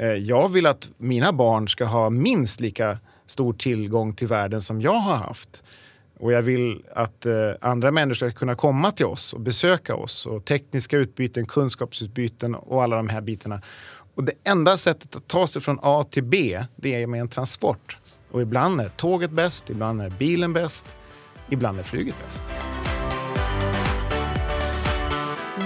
Eh, jag vill att mina barn ska ha minst lika stor tillgång till världen som jag har haft. Och jag vill att eh, andra människor ska kunna komma till oss och besöka oss. Och tekniska utbyten, kunskapsutbyten och alla de här bitarna. Och det enda sättet att ta sig från A till B, det är med en transport. Och ibland är tåget bäst, ibland är bilen bäst, ibland är flyget bäst.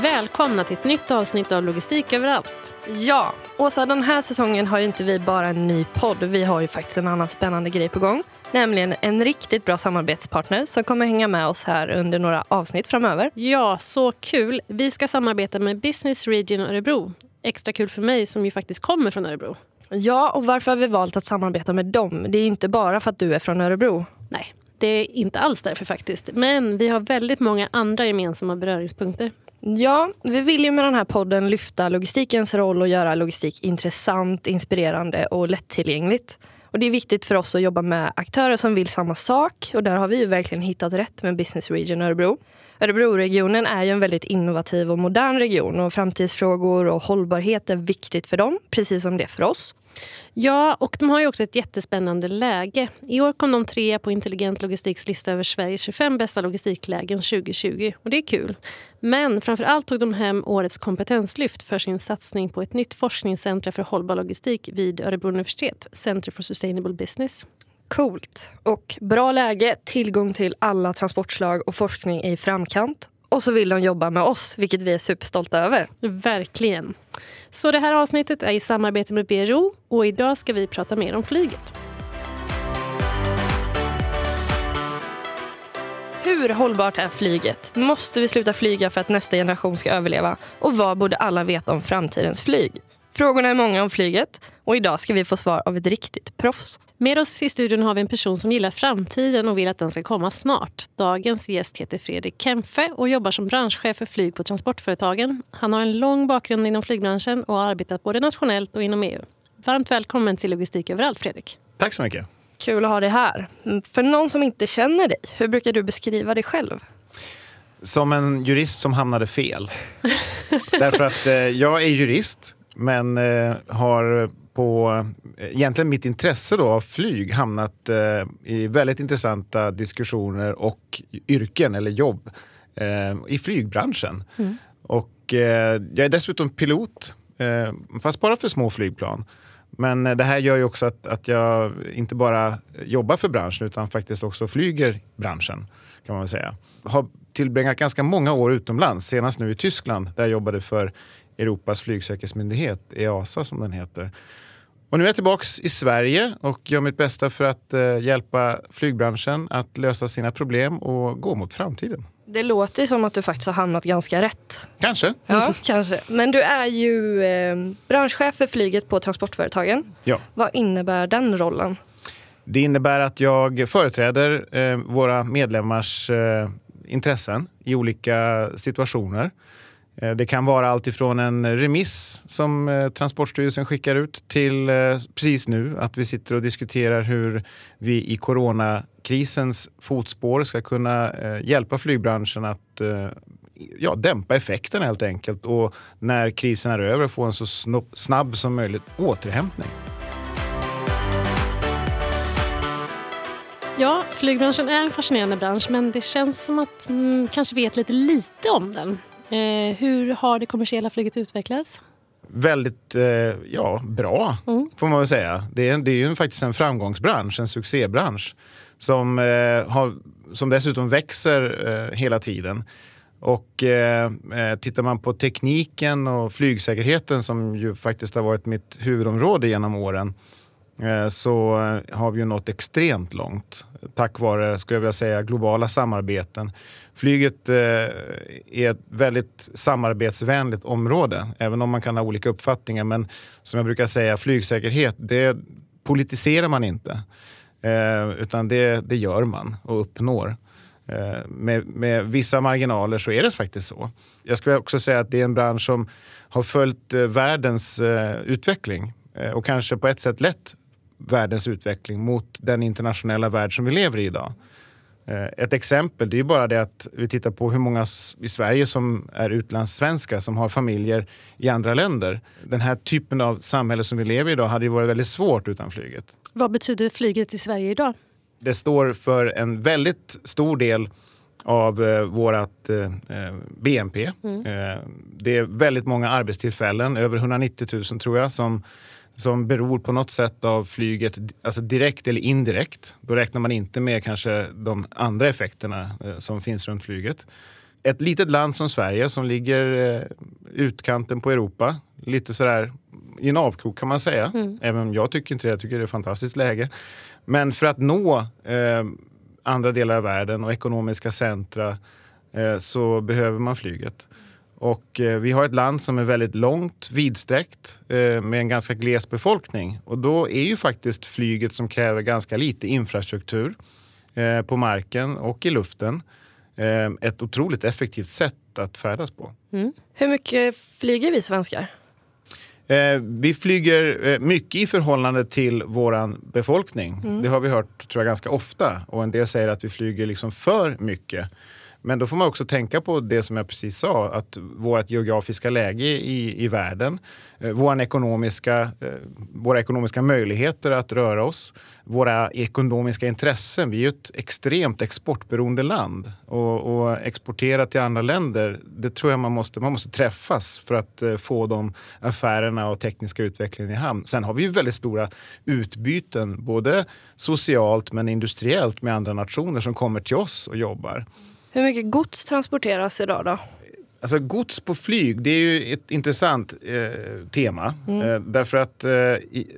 Välkomna till ett nytt avsnitt av Logistik överallt. Ja, Åsa, den här säsongen har ju inte vi bara en ny podd. Vi har ju faktiskt en annan spännande grej på gång. Nämligen en riktigt bra samarbetspartner som kommer hänga med oss här under några avsnitt framöver. Ja, så kul. Vi ska samarbeta med Business Region Örebro. Extra kul för mig som ju faktiskt kommer från Örebro. Ja, och varför har vi valt att samarbeta med dem? Det är inte bara för att du är från Örebro. Nej, det är inte alls därför faktiskt. Men vi har väldigt många andra gemensamma beröringspunkter. Ja, vi vill ju med den här podden lyfta logistikens roll och göra logistik intressant, inspirerande och lättillgängligt. Och det är viktigt för oss att jobba med aktörer som vill samma sak och där har vi ju verkligen hittat rätt med Business Region Örebro. Örebroregionen är ju en väldigt innovativ och modern region och framtidsfrågor och hållbarhet är viktigt för dem, precis som det är för oss. Ja, och de har ju också ett jättespännande läge. I år kom de tre på Intelligent Logistiks lista över Sveriges 25 bästa logistiklägen 2020. Och det är kul. Men framför allt tog de hem årets kompetenslyft för sin satsning på ett nytt forskningscenter för hållbar logistik vid Örebro universitet, Center for Sustainable Business. Coolt. Och bra läge, tillgång till alla transportslag och forskning är i framkant. Och så vill de jobba med oss, vilket vi är superstolta över. Verkligen. Så det här avsnittet är i samarbete med BRO och idag ska vi prata mer om flyget. Hur hållbart är flyget? Måste vi sluta flyga för att nästa generation ska överleva? Och vad borde alla veta om framtidens flyg? Frågorna är många om flyget och idag ska vi få svar av ett riktigt proffs. Med oss i studion har vi en person som gillar framtiden och vill att den ska komma snart. Dagens gäst heter Fredrik Kempfe och jobbar som branschchef för flyg på Transportföretagen. Han har en lång bakgrund inom flygbranschen och har arbetat både nationellt och inom EU. Varmt välkommen till Logistik överallt, Fredrik. Tack så mycket. Kul att ha dig här. För någon som inte känner dig, hur brukar du beskriva dig själv? Som en jurist som hamnade fel. Därför att eh, jag är jurist men eh, har på eh, egentligen mitt intresse då av flyg hamnat eh, i väldigt intressanta diskussioner och yrken eller jobb eh, i flygbranschen. Mm. Och eh, jag är dessutom pilot, eh, fast bara för små flygplan. Men det här gör ju också att, att jag inte bara jobbar för branschen utan faktiskt också flyger branschen. kan man säga. Har tillbringat ganska många år utomlands, senast nu i Tyskland där jag jobbade för Europas flygsäkerhetsmyndighet, EASA som den heter. Och nu är jag tillbaka i Sverige och gör mitt bästa för att eh, hjälpa flygbranschen att lösa sina problem och gå mot framtiden. Det låter som att du faktiskt har hamnat ganska rätt. Kanske. Ja, kanske. Men du är ju eh, branschchef för flyget på Transportföretagen. Ja. Vad innebär den rollen? Det innebär att jag företräder eh, våra medlemmars eh, intressen i olika situationer. Eh, det kan vara allt ifrån en remiss som eh, Transportstyrelsen skickar ut till eh, precis nu att vi sitter och diskuterar hur vi i coronakrisens fotspår ska kunna hjälpa flygbranschen att ja, dämpa effekten helt enkelt och när krisen är över få en så snabb som möjligt återhämtning. Ja, flygbranschen är en fascinerande bransch men det känns som att mm, kanske vet lite lite om den. Eh, hur har det kommersiella flyget utvecklats? Väldigt eh, ja, bra, mm. får man väl säga. Det är, det är ju faktiskt en framgångsbransch, en succébransch som, eh, har, som dessutom växer eh, hela tiden. Och eh, eh, tittar man på tekniken och flygsäkerheten som ju faktiskt har varit mitt huvudområde genom åren Eh, så har vi ju nått extremt långt tack vare, skulle jag vilja säga, globala samarbeten. Flyget eh, är ett väldigt samarbetsvänligt område, även om man kan ha olika uppfattningar. Men som jag brukar säga, flygsäkerhet, det politiserar man inte. Eh, utan det, det gör man och uppnår. Med, med, vissa marginaler så är det faktiskt så. Jag skulle också säga att det är en bransch som har följt världens utveckling och kanske på ett sätt lett världens utveckling mot den internationella värld som vi lever i idag. Eh, ett exempel det är bara det att vi tittar på hur många i Sverige som är utlandssvenska som har familjer i andra länder. Den här typen av samhälle som vi lever i idag hade ju varit väldigt svårt utan flyget. Vad betyder flyget i Sverige idag? Det står för en väldigt stor del av eh, vårt eh, eh BNP. Mm. Eh, det är väldigt många arbetstillfällen, över 190 000 tror jag, som som beror på något sätt av flyget, alltså direkt eller indirekt. Då räknar man inte med kanske de andra effekterna eh, som finns runt flyget. Ett litet land som Sverige som ligger eh, utkanten på Europa, lite sådär i en avkrok kan man säga. Mm. Även om jag tycker inte det, jag tycker det är ett fantastiskt läge. Men för att nå eh, andra delar av världen och ekonomiska centra eh, så behöver man flyget. Och eh, vi har ett land som är väldigt långt, vidsträckt eh, med en ganska gles befolkning. Och då är ju faktiskt flyget som kräver ganska lite infrastruktur eh, på marken och i luften ett otroligt effektivt sätt att färdas på. Mm. Hur mycket flyger vi svenskar? vi flyger mycket i förhållande till vår befolkning. Mm. Det har vi hört tror jag, ganska ofta. Och En del säger att vi flyger liksom för mycket. Men då får man också tänka på det som jag precis sa, att vårt geografiska läge i, i världen, eh, våra, ekonomiska, eh, våra ekonomiska möjligheter att röra oss, våra ekonomiska intressen. Vi är ju ett extremt exportberoende land och, och exportera till andra länder, det tror jag man måste, man måste träffas för att eh, få de affärerna och tekniska utvecklingen i hamn. Sen har vi ju väldigt stora utbyten, både socialt men industriellt med andra nationer som kommer till oss och jobbar. Hur mycket gods transporteras idag då? Alltså gods på flyg, det är ju ett intressant eh, tema. Mm. Eh, därför att eh,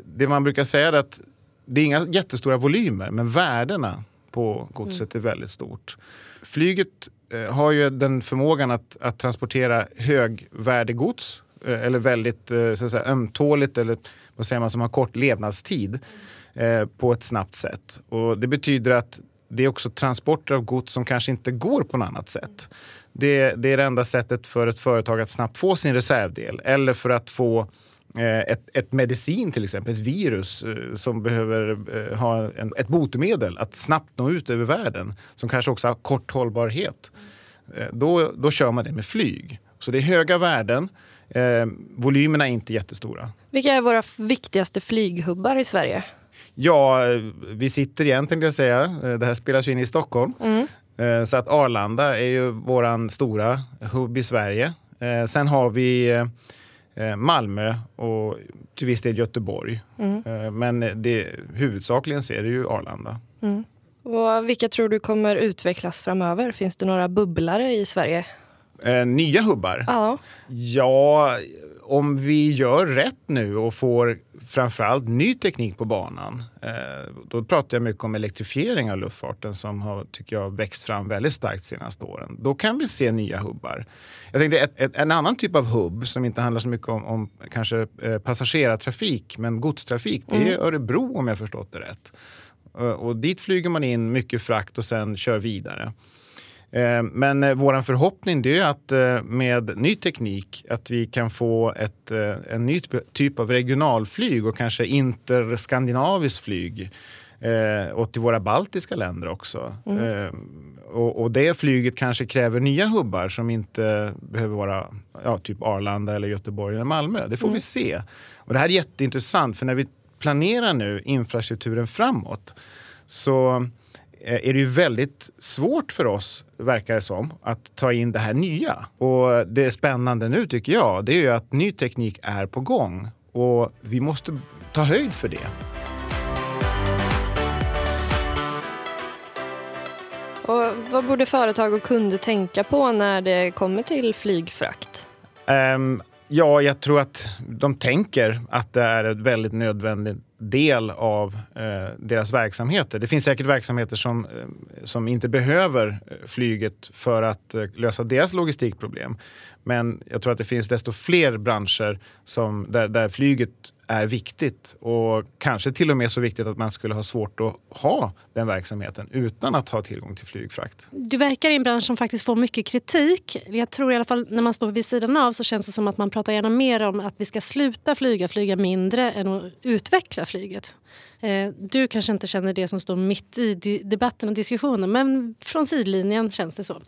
det man brukar säga är att det är inga jättestora volymer, men värdena på godset mm. är väldigt stort. Flyget eh, har ju den förmågan att, att transportera högvärdegods eh, eller väldigt eh, så att säga, ömtåligt eller vad säger man som har kort levnadstid på ett snabbt sätt. Och det betyder att det är också transporter av gods som kanske inte går på något annat sätt. Det, det, är det enda sättet för ett företag att snabbt få sin reservdel eller för att få eh, ett, ett, medicin till exempel, ett virus eh, som behöver eh, ha en, ett botemedel att snabbt nå ut över världen som kanske också har kort hållbarhet. Då, då kör man det med flyg. Så det är höga värden. Eh, volymerna är inte jättestora. Vilka är våra viktigaste flyghubbar i Sverige? Ja, vi sitter igen tänkte jag säga. Eh, det här spelas in i Stockholm. Mm. Eh, så att Arlanda är ju våran stora hubb i Sverige. Eh, sen har vi Malmö och till viss del Göteborg. Mm. Men det, huvudsakligen så är det ju Arlanda. Mm. Och vilka tror du kommer utvecklas framöver? Finns det några bubblare i Sverige? nya hubbar? Ja. Ja, om vi gör rätt nu och får framförallt ny teknik på banan, eh, då pratar jag mycket om elektrifiering av luftfarten som har tycker jag, växt fram väldigt starkt de senaste åren. Då kan vi se nya hubbar. Jag tänkte ett, ett, en annan typ av hubb som inte handlar så mycket om, om kanske eh, passagerartrafik men godstrafik, det är mm. Örebro om jag förstått det rätt. Eh, och dit flyger man in mycket frakt och sen kör vidare. Eh, men eh, vår förhoppning är att eh, med ny teknik att vi kan få ett, en ny typ av regionalflyg och kanske interskandinaviskt flyg och till våra baltiska länder också. Mm. Och, och, det flyget kanske kräver nya hubbar som inte behöver vara ja, typ Arlanda, eller Göteborg eller Malmö. Det får mm. vi se. Och det här är jätteintressant för när vi planerar nu infrastrukturen framåt så är det ju väldigt svårt för oss, verkar det som, att ta in det här nya. Och det spännande nu tycker jag, det är ju att ny teknik är på gång och vi måste ta höjd för det. Och vad borde företag och kunder tänka på när det kommer till flygfrakt? Um, ja, jag tror att de tänker att det är ett väldigt nödvändigt del av eh, deras verksamheter. Det finns säkert verksamheter som, eh, som inte behöver eh, flyget för att eh, lösa deras logistikproblem. Men jag tror att det finns desto fler branscher som, där, där flyget är viktigt och kanske till och med så viktigt att man skulle ha svårt att ha den verksamheten utan att ha tillgång till flygfrakt. Du verkar i en bransch som faktiskt får mycket kritik. Jag tror i alla fall när man står vid sidan av så känns det som att man pratar gärna mer om att vi ska sluta flyga, flyga mindre än att utveckla flyget. Eh, du kanske inte känner det som står mitt i debatten och diskussionen men från sidlinjen känns det så.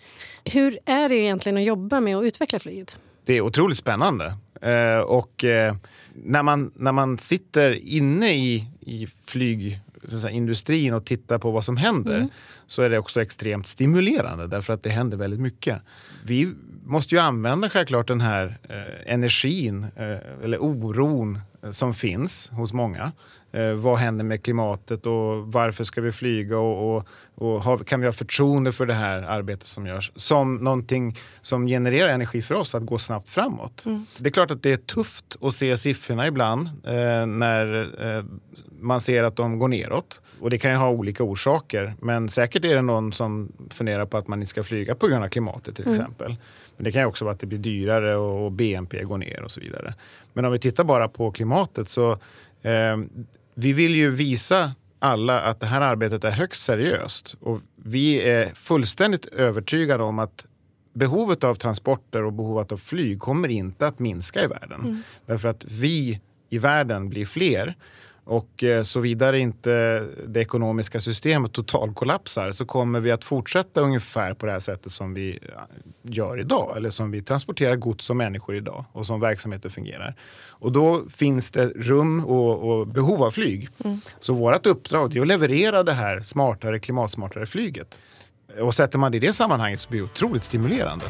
Hur är det egentligen att jobba med att utveckla flyget? Det är otroligt spännande. Eh, och eh, när, man, när man sitter inne i, i flygindustrin och tittar på vad som händer mm. så är det också extremt stimulerande därför att det händer väldigt mycket. Vi måste ju använda självklart den här eh, energin eh, eller oron som finns hos många. Eh, vad händer med klimatet och varför ska vi flyga och, och, och ha, kan vi ha förtroende för det här arbetet som görs som någonting som genererar energi för oss att gå snabbt framåt. Mm. Det är klart att det är tufft att se siffrorna ibland eh, när eh, man ser att de går neråt. Och det kan ju ha olika orsaker men säkert är det någon som funderar på att man inte ska flyga på grund av klimatet till mm. exempel. Men det kan också vara att det blir dyrare och BNP går ner och så vidare. Men om vi tittar bara på klimatet så vi vill ju visa alla att det här arbetet är högst seriöst. Och vi är fullständigt övertygade om att behovet av transporter och behovet av flyg kommer inte att minska i världen. Mm. Därför att vi i världen blir fler och eh, såvida inte det ekonomiska systemet totalkollapsar så kommer vi att fortsätta ungefär på det här sättet som vi gör idag. Eller som vi transporterar gods och människor idag och som verksamheter fungerar. Och då finns det rum och, och behov av flyg. Mm. Så vårt uppdrag är att leverera det här smartare, klimatsmartare flyget. Och sätter man det i det sammanhanget så blir det otroligt stimulerande.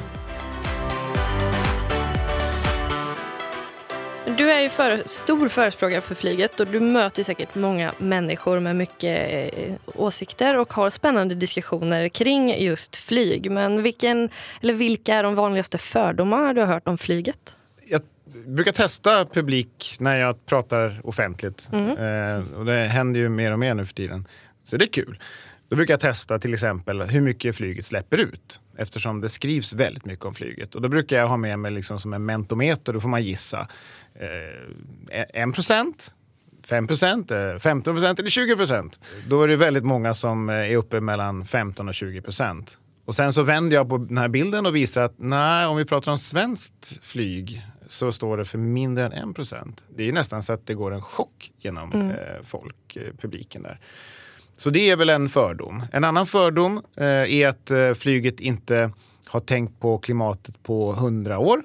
Du är ju för, stor förespråkare för flyget och du möter säkert många människor med mycket eh, åsikter och har spännande diskussioner kring just flyg. Men vilken, eller vilka är de vanligaste fördomarna du har hört om flyget? Jag brukar testa publik när jag pratar offentligt. Mm. Eh, och det händer ju mer och mer nu för tiden. Så det är kul. Då brukar jag testa till exempel hur mycket flyget släpper ut eftersom det skrivs väldigt mycket om flyget. Och då brukar jag ha med mig liksom som en mentometer, då får man gissa. Eh, 1 procent, 5 procent, 15 procent eller 20 procent. Då är det väldigt många som är uppe mellan 15 och 20 procent. Och sen så vänder jag på den här bilden och visar att nej, om vi pratar om svenskt flyg så står det för mindre än 1 procent. Det är nästan så att det går en chock genom mm. eh, folk, eh, publiken där. Så det är väl en fördom. En annan fördom eh, är att eh, flyget inte har tänkt på klimatet på hundra år.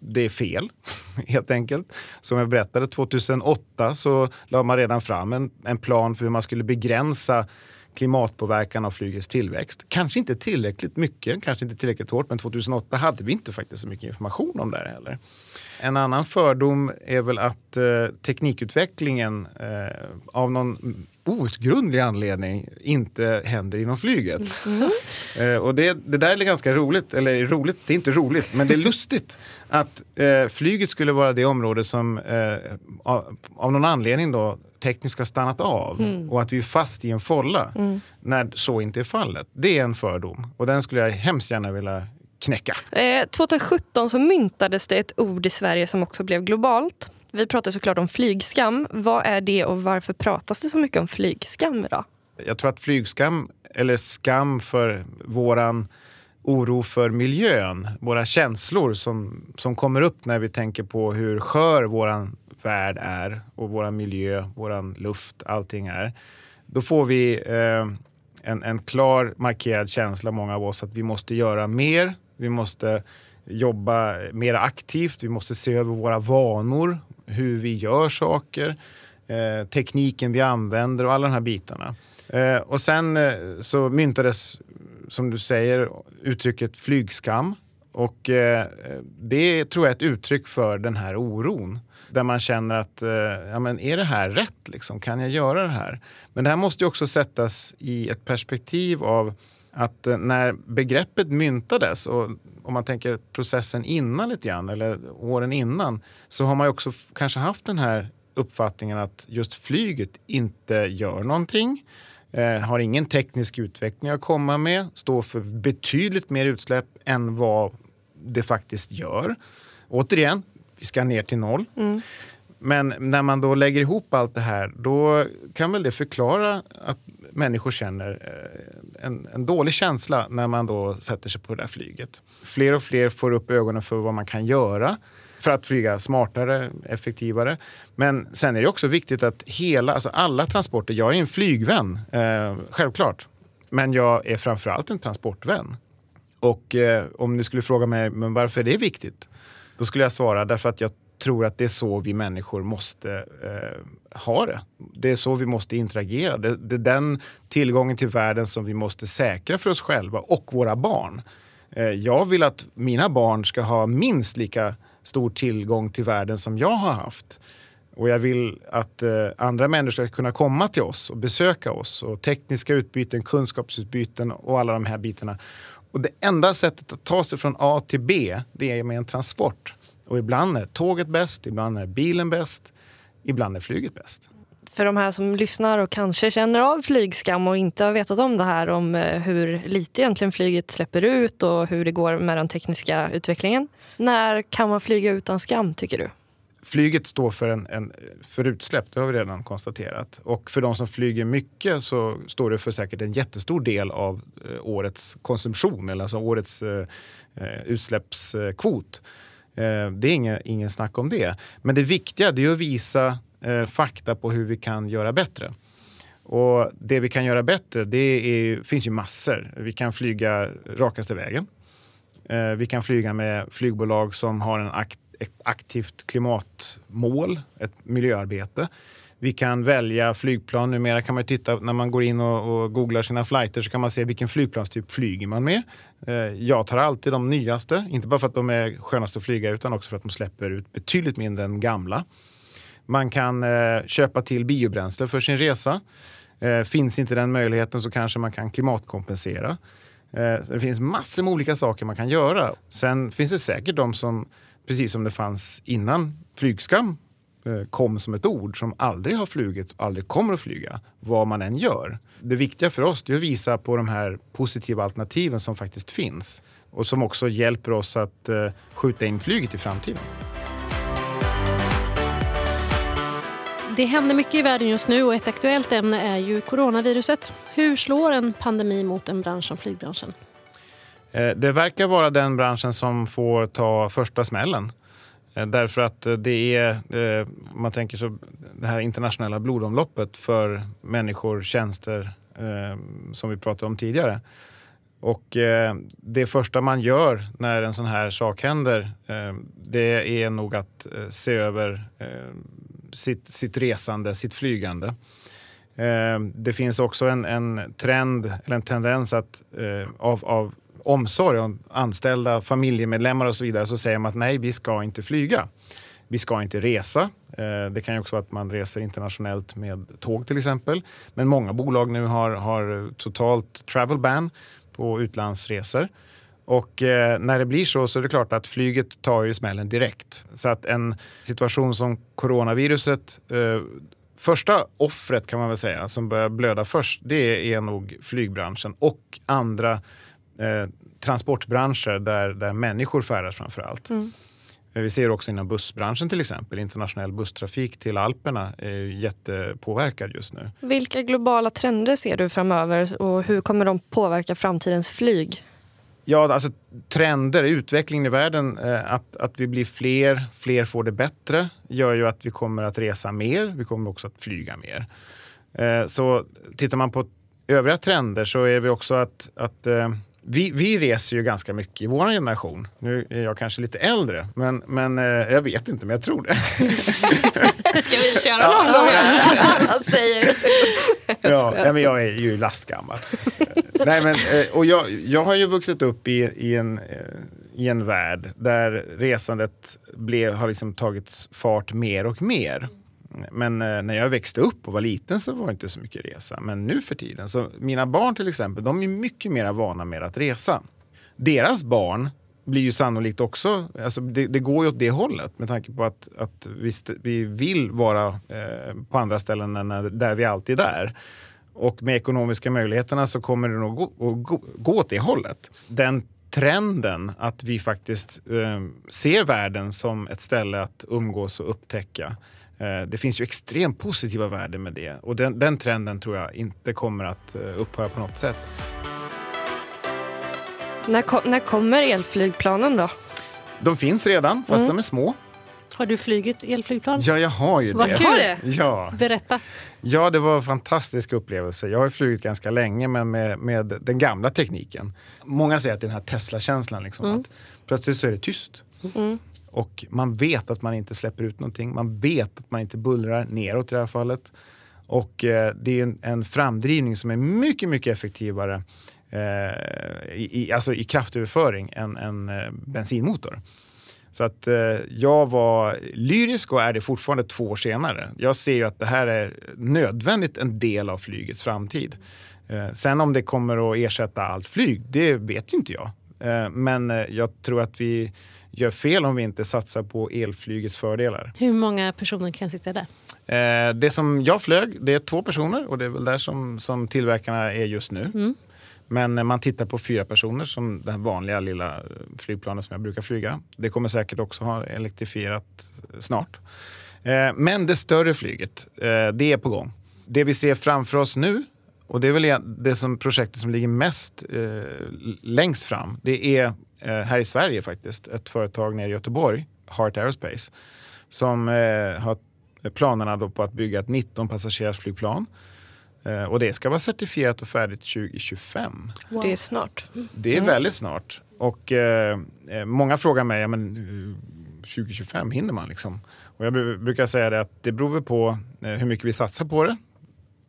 Det är fel, helt enkelt. Som jag berättade, 2008 så lade man redan fram en, en plan för hur man skulle begränsa klimatpåverkan av flygets tillväxt. Kanske inte tillräckligt mycket, kanske inte tillräckligt hårt, men 2008 hade vi inte faktiskt så mycket information om det här heller. En annan fördom är väl att eh, teknikutvecklingen eh, av någon outgrundlig anledning inte händer inom flyget. Mm. Eh, och det, det, där är ganska roligt, eller roligt, det är inte roligt, men det är lustigt att eh, flyget skulle vara det område som eh, av, av, någon anledning då tekniskt har stannat av mm. och att vi är fast i en folla mm. när så inte är fallet. Det är en fördom och den skulle jag hemskt gärna vilja knäcka. Eh, 2017 så myntades det ett ord i Sverige som också blev globalt. Vi pratar såklart om flygskam. Vad är det och varför pratas det så mycket om flygskam idag? Jag tror att flygskam, eller skam för våran oro för miljön, våra känslor som, som kommer upp när vi tänker på hur skör våran värld är och våran miljö, våran luft, allting är. Då får vi eh, en, en klar markerad känsla, många av oss, att vi måste göra mer. Vi måste jobba mer aktivt, vi måste se över våra vanor, hur vi gör saker, eh, tekniken vi använder och alla de här bitarna. Eh, och sen eh, så myntades, som du säger, uttrycket flygskam. Och eh, det tror jag är ett uttryck för den här oron. Där man känner att, eh, ja men är det här rätt? Liksom? Kan jag göra det här? Men det här måste också sättas i ett perspektiv av att eh, när begreppet myntades och om man tänker processen innan lite grann eller åren innan så har man också kanske haft den här uppfattningen att just flyget inte gör någonting. Eh, har ingen teknisk utveckling att komma med, står för betydligt mer utsläpp än vad det faktiskt gör. Återigen, vi ska ner till noll. Mm. Men när man då lägger ihop allt det här då kan väl det förklara att människor känner eh, en, en, dålig känsla när man då sätter sig på det där flyget. Fler och fler får upp ögonen för vad man kan göra för att flyga smartare, effektivare. Men sen är det också viktigt att hela, alltså alla transporter, jag är en flygvän, eh, självklart. Men jag är framförallt en transportvän. Och eh, om ni skulle fråga mig men varför är det viktigt? Då skulle jag svara därför att jag tror att det är så vi människor måste eh, ha det. Det är så vi måste interagera. Det, det, är den tillgången till världen som vi måste säkra för oss själva och våra barn. Eh, jag vill att mina barn ska ha minst lika stor tillgång till världen som jag har haft. Och jag vill att eh, andra människor ska kunna komma till oss och besöka oss. Och tekniska utbyten, kunskapsutbyten och alla de här bitarna. Och det enda sättet att ta sig från A till B, det är med en transport. Och ibland är tåget bäst, ibland är bilen bäst, ibland är flyget bäst. För de här som lyssnar och kanske känner av flygskam och inte har vetat om det här om eh, hur lite egentligen flyget släpper ut och hur det går med den tekniska utvecklingen. När kan man flyga utan skam tycker du? Flyget står för, en, en, för utsläpp, det har vi redan konstaterat. Och för de som flyger mycket så står det för säkert en jättestor del av eh, årets konsumtion, eller alltså årets eh, eh utsläppskvot. Eh, det är inga, ingen snack om det. Men det viktiga är att visa eh, fakta på hur vi kan göra bättre. Och det vi kan göra bättre, det är, finns ju massor. Vi kan flyga rakaste vägen. Eh, vi kan flyga med flygbolag som har en akt, ett aktivt klimatmål, ett miljöarbete. Vi kan välja flygplan. Numera kan man titta, när man går in och, och, googlar sina flighter så kan man se vilken flygplanstyp flyger man med. Eh, jag tar alltid de nyaste, inte bara för att de är skönast att flyga utan också för att de släpper ut betydligt mindre än gamla. Man kan eh, köpa till biobränsle för sin resa. Eh, finns inte den möjligheten så kanske man kan klimatkompensera. Eh, det finns massor med olika saker man kan göra. Sen finns det säkert de som, precis som det fanns innan flygskam eh, kom som ett ord som aldrig har flugit och aldrig kommer att flyga, vad man än gör. Det viktiga för oss är att visa på de här positiva alternativen som faktiskt finns och som också hjälper oss att eh, skjuta in flyget i framtiden. Det händer mycket i världen just nu och ett aktuellt ämne är ju coronaviruset. Hur slår en pandemi mot en bransch som flygbranschen? Eh, det verkar vara den branschen som får ta första smällen. Eh, därför att eh, det är, man tänker så, det här internationella blodomloppet för människor, tjänster, som vi pratade om tidigare. Och det första man gör när en sån här sak händer, det är nog att se över sitt, sitt resande, sitt flygande. Eh, det finns också en, en trend, eller en tendens att, eh, av, av omsorg om anställda, familjemedlemmar och så vidare så säger man att nej, vi ska inte flyga. Vi ska inte resa. Eh, det kan ju också vara att man reser internationellt med tåg till exempel. Men många bolag nu har, har totalt travel ban på utlandsresor. Och eh, när det blir så så är det klart att flyget tar ju smällen direkt. Så att en situation som coronaviruset eh, Första offret kan man väl säga som börjar blöda först det är nog flygbranschen och andra eh, transportbranscher där, där människor färdas framför allt. Mm. Eh, vi ser också inom bussbranschen till exempel. Internationell busstrafik till Alperna är jättepåverkad just nu. Vilka globala trender ser du framöver och hur kommer de påverka framtidens flyg? Ja, alltså trender, utvecklingen i världen, eh, att, att vi blir fler, fler får det bättre, gör ju att vi kommer att resa mer. Vi kommer också att flyga mer. Eh, så tittar man på övriga trender så är vi också att, att vi, vi reser ju ganska mycket i vår generation. Nu är jag kanske lite äldre, men, men eh, jag vet inte, men jag tror det. Ska vi köra någon gång? Alla säger ja, men Jag är ju lastgammal. Nej, men, eh, och jag, jag har ju vuxit upp i, i, en, eh, i en värld där resandet blev, har liksom tagit fart mer och mer. Men eh, när jag växte upp och var liten så var det inte så mycket resa. Men nu för tiden, så mina barn till exempel, de är mycket mer vana med att resa. Deras barn blir ju sannolikt också, alltså det, det går ju åt det hållet med tanke på att, att vi, vi vill vara eh, på andra ställen än där vi alltid är. Och med ekonomiska möjligheterna så kommer det nog gå, gå, gå åt det hållet. Den trenden att vi faktiskt eh, ser världen som ett ställe att umgås och upptäcka Eh, det finns ju extremt positiva värden med det och den, den trenden tror jag inte kommer att eh, upphöra på något sätt. När, kom, när kommer elflygplanen då? De finns redan, fast mm. de är små. Har du flugit elflygplan? Ja, jag har ju Vad det. kul! det? Ja. Berätta. ja, det var en fantastisk upplevelse. Jag har ju flugit ganska länge men med, med den gamla tekniken. Många säger att det är den här Tesla-känslan. Liksom, att plötsligt så är det tyst. Och man vet att man inte släpper ut någonting. Man vet att man inte bullrar neråt i det här fallet. Och eh, det är en, en framdrivning som är mycket, mycket effektivare eh, i, i, alltså i kraftöverföring än en eh, bensinmotor. Så att eh, jag var lyrisk och är det fortfarande två år senare. Jag ser ju att det här är nödvändigt en del av flygets framtid. Eh, sen om det kommer att ersätta allt flyg, det vet ju inte jag. Eh, men eh, jag tror att vi gör fel om vi inte satsar på elflygets fördelar. Hur många personer kan sitta där? Eh, det som jag flög, det är två personer och det är väl där som, som tillverkarna är just nu. Men man tittar på fyra personer som det här vanliga lilla eh, flygplanet som jag brukar flyga. Det kommer säkert också ha elektrifierat eh, snart. Eh, men det större flyget, det är på gång. Det vi ser framför oss nu, och det är väl e-, det som projektet som ligger mest längst fram, det är här i Sverige faktiskt, ett företag nere i Göteborg, Heart Aerospace, som har planerna då på att bygga ett 19 passagerarsflygplan. flygplan och det ska vara certifierat och färdigt 2025. Det är snart. Det är väldigt snart. Och eh, eh, många frågar mig, ja, men, eh, 2025, hinner man liksom? Och jag bru- brukar säga det att det beror på eh, hur mycket vi satsar på det.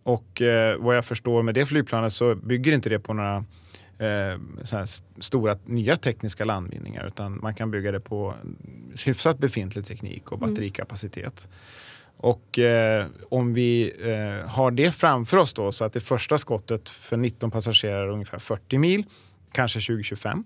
Och eh, vad jag förstår med det flygplanet så bygger inte det på några eh, så här s- stora nya tekniska landvinningar utan man kan bygga det på hyfsat befintlig teknik och batterikapacitet. Och eh, om vi eh, har det framför oss då så att det första skottet för 19 passagerare är ungefär 40 mil, kanske 2025.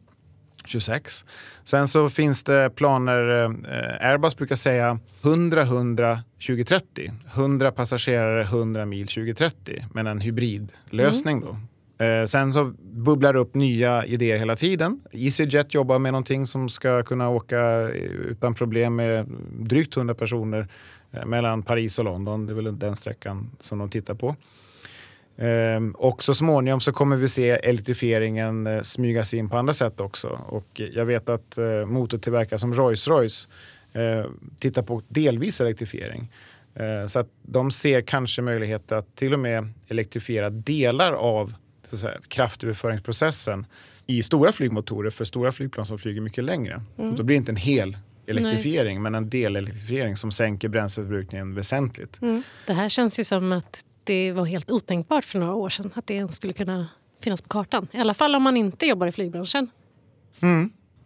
26. Sen så finns det planer, eh, Airbus brukar säga 100-100 2030. 100 passagerare, 100 mil 2030. Men en hybridlösning då. Eh, sen så bubblar det upp nya idéer hela tiden. EasyJet jobbar med någonting som ska kunna åka eh, utan problem med drygt 100 personer eh, mellan Paris och London. Det är väl den sträckan som de tittar på. Eh, och så småningom så kommer vi se elektrifieringen eh, smygas in på andra sätt också. Och jag vet att eh, motortillverkare som Rolls-Royce eh, tittar på delvis elektrifiering. Eh, så att de ser kanske möjlighet att till och med elektrifiera delar av så säga, kraftöverföringsprocessen i stora flygmotorer för stora flygplan som flyger mycket längre. Då blir det inte en hel elektrifiering men en del elektrifiering som sänker bränsleförbrukningen väsentligt. Det här känns ju som att det var helt otänkbart för några år sedan att det ens skulle kunna finnas på kartan. I alla fall om man inte jobbar i flygbranschen.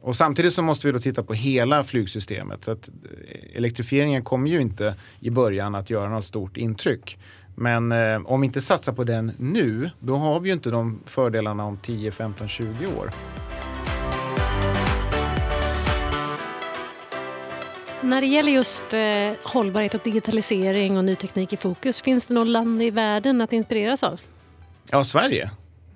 Och samtidigt så måste vi då titta på hela flygsystemet. Så att eh, elektrifieringen kommer ju inte i början att göra något stort intryck. Men eh, om vi inte satsar på den nu, då har vi ju inte de fördelarna om 10, 15, 20 år. När det gäller just eh, hållbarhet och digitalisering och ny teknik i fokus, finns det något land i världen att inspireras av? Ja, Sverige.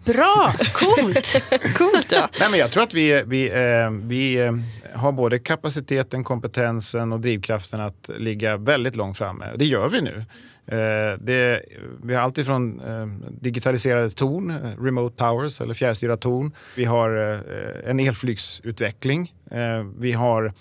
Bra! Coolt! Coolt ja. Nej, men jag tror att vi, vi, eh, vi eh, har både kapaciteten, kompetensen och drivkraften att ligga väldigt långt framme. Det gör vi nu. Eh, det, vi har alltifrån eh, digitaliserade torn, eh, remote towers eller fjärrstyrda torn. Vi har en elflygsutveckling. Vi har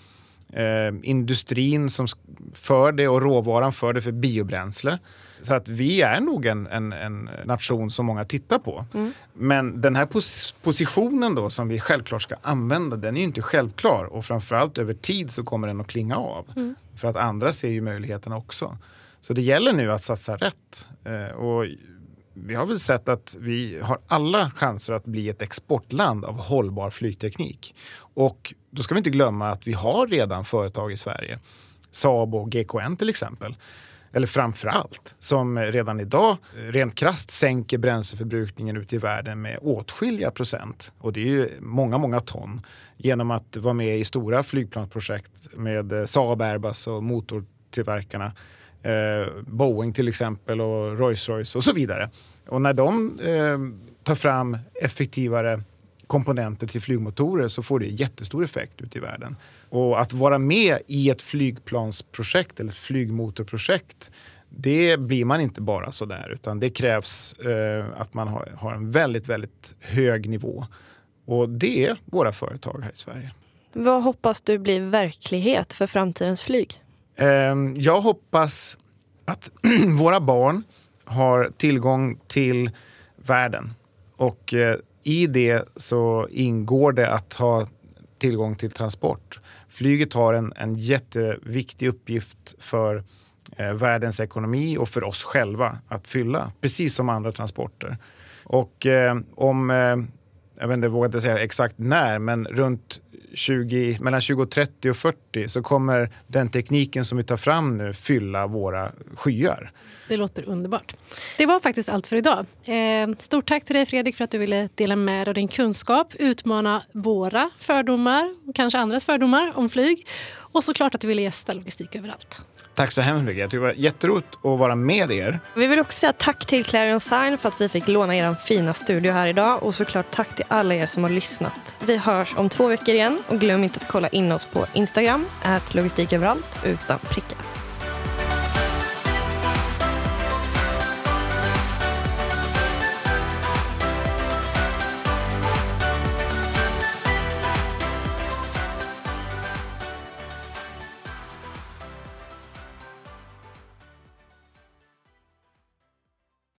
industrin som för det och råvaran för det för biobränsle. Så att vi är nog en, en, en nation som många tittar på. Men den här pos positionen då som vi självklart ska använda, den är ju inte självklar. Och framförallt över tid så kommer den att klinga av. För att andra ser ju möjligheterna också. Så det gäller nu att satsa rätt. Eh, och vi har väl sett att vi har alla chanser att bli ett exportland av hållbar flygteknik. Och då ska vi inte glömma att vi har redan företag i Sverige. Saab och GKN till exempel. Eller framför allt, som redan idag rent krasst sänker bränsleförbrukningen ute i världen med åtskilliga procent. Och det är ju många, många ton. Genom att vara med i stora flygplansprojekt med Saab, Airbus och motortillverkarna. Eh, Boeing till exempel och Rolls-Royce och så vidare. Och när de eh, tar fram effektivare komponenter till flygmotorer så får det jättestor effekt ute i världen. Och att vara med i ett flygplansprojekt eller ett flygmotorprojekt det blir man inte bara så där utan det krävs eh, att man har, har en väldigt, väldigt hög nivå. Och det är våra företag här i Sverige. Vad hoppas du blir verklighet för framtidens flyg? Ehm, jag hoppas att våra barn har tillgång till världen. Och eh, i det så ingår det att ha tillgång till transport. Flyget har en, en jätteviktig uppgift för eh, världens ekonomi och för oss själva att fylla, precis som andra transporter. Och eh, om, eh, jag vet inte, vågar inte säga exakt när, men runt 20, mellan 2030 och 40 så kommer den tekniken som vi tar fram nu fylla våra skyar. Det låter underbart. Det var faktiskt allt för idag. Eh, stort tack till dig Fredrik för att du ville dela med dig av din kunskap, utmana våra fördomar, kanske andras fördomar om flyg och såklart att du ville gästa Logistik överallt. Tack så hemskt mycket. Jag tycker det var jätteroligt att vara med er. Vi vill också säga tack till Clarion Sign för att vi fick låna er fina studio här idag och såklart tack till alla er som har lyssnat. Vi hörs om två veckor igen och glöm inte att kolla in oss på Instagram, logistiköverallt utan prickar.